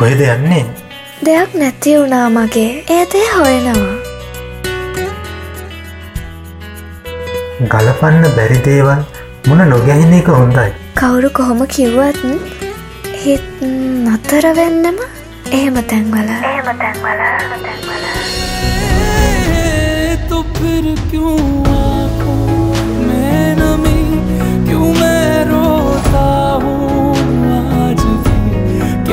කොහෙද යන්නේ දෙයක් නැති වුණා මගේ ඒදේ හොයනවා ගලපන්න බැරි දේවල් මොන නොගැහින එක හොඳයි කවුරු කොහොම කිව්වත් හිත් නතර වෙන්නම එහෙම තැන්වල එහෙම තැන්වල තැන්වල तो फिर क्यों